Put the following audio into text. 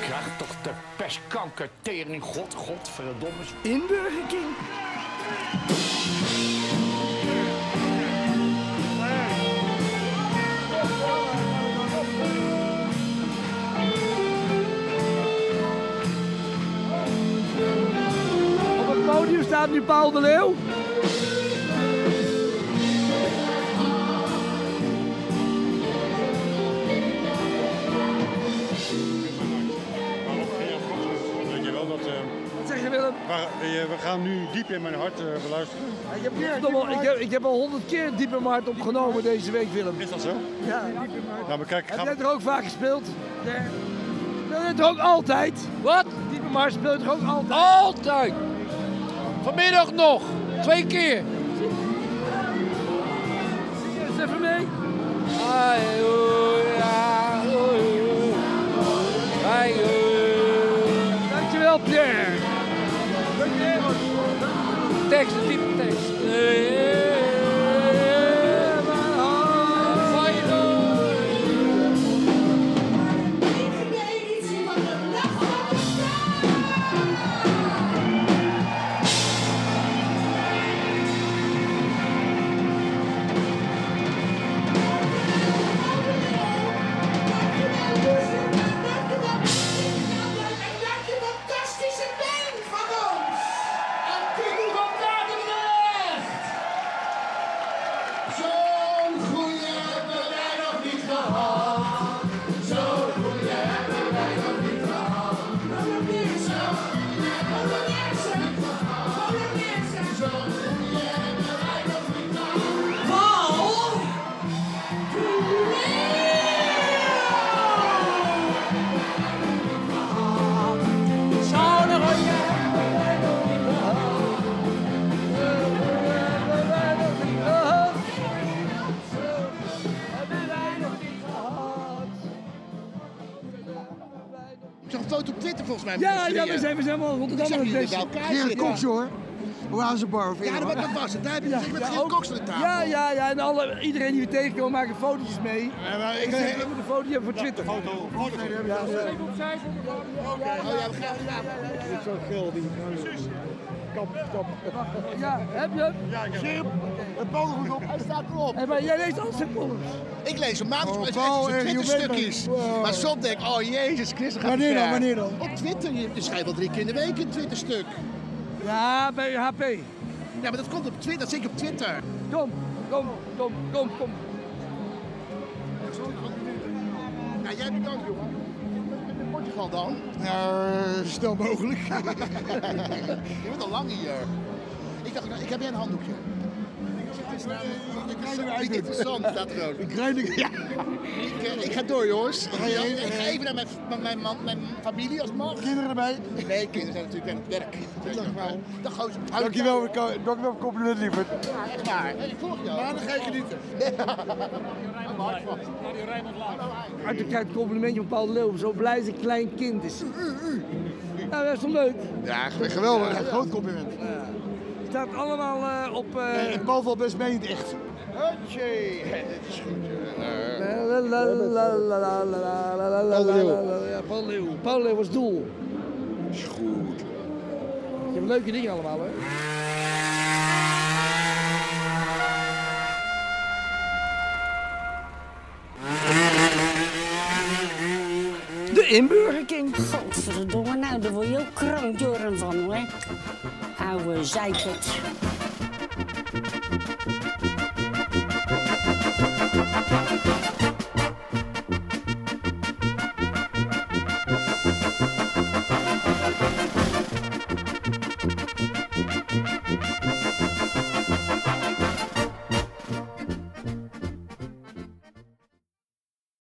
Krijg toch de pestkanker tering, god, godverdomme. In Burger King. Op het podium staat nu Paul de Leeuw. Willem? we, eh, we gaan nu diep in mijn hart eh, beluisteren. Ik heb, verdomme, ik, heb, ik heb al honderd keer Diepe Maart opgenomen deze week, Willem. Is dat zo? Ja. Nou, maar kijk, Heb jij er ook vaak gespeeld? Ja. Speel je het ook altijd? Wat? Diepe Maart speelt er ook altijd? Altijd. Vanmiddag nog. Twee keer. Zing eens even mee. Text. de. op Twitter volgens mij? Ja, ja, we zijn, we zijn wel Rotterdam deze. Ja, hoor. Hoe aan zijn bar of Ja, dat, was het. Daar heb je met ook- Koks aan de tafel. Ja, ja, ja. En alle, iedereen die we tegenkomen maken fotootjes mee. Ja, maar ik Ik zeg, we moeten een foto hebben voor Twitter. foto, foto. Ja, ja. Oh ja, we gaan ja. Zo'n gil die. Kap, kap. Ja, heb je hem? Gerp, het bal goed op. Hij staat erop. Hey, maar jij leest alles in pollen. Ik lees hem maandag Oh, eh, Twitter stukjes. maar- wow. Maar soms denk ik, oh jezus Christus, gaat Wanneer het dan, wanneer dan? Op Twitter, je je schrijft wel drie keer in de week een Twitter stuk. Ja, bij HP. Ja, maar dat komt op Twitter, dat zie ik op Twitter. Kom, kom, kom, kom, kom. Nou, jij bedankt jongen. In Portugal dan? Nou, snel mogelijk. Je bent al lang hier. Ik dacht, nou, ik heb jij een handdoekje. Niet interessant, staat er ook. Ik rijd Ja. Ik, eh, ik ga door, jongens. ga je heen? Ik ga even naar mijn, man, mijn familie als mag. Kinderen erbij. Nee, kinderen zijn natuurlijk aan het werk. Dag. Dag, gozer. Dankjewel, voor- dankjewel voor het compliment, lieverd. Ja, echt waar. Hey, Ik volg jou. Maandag ga je genieten. Arthur krijgt een complimentje van Paul de Leeuw. Zo blij zijn klein kind is. Ja, dat is toch leuk? Ja, Geweldig, een groot compliment. Het staat allemaal eh, op... Eh, uh... En bovenop is meent echt. Hutje, dit is goed. Paul Leeuw. Paul Leeuw was doel. Is goed. Je hebt leuke dingen allemaal, hè? De inburgering. Godverdomme, nou, daar word je ook krankjoren van, hè? Oude zeikert.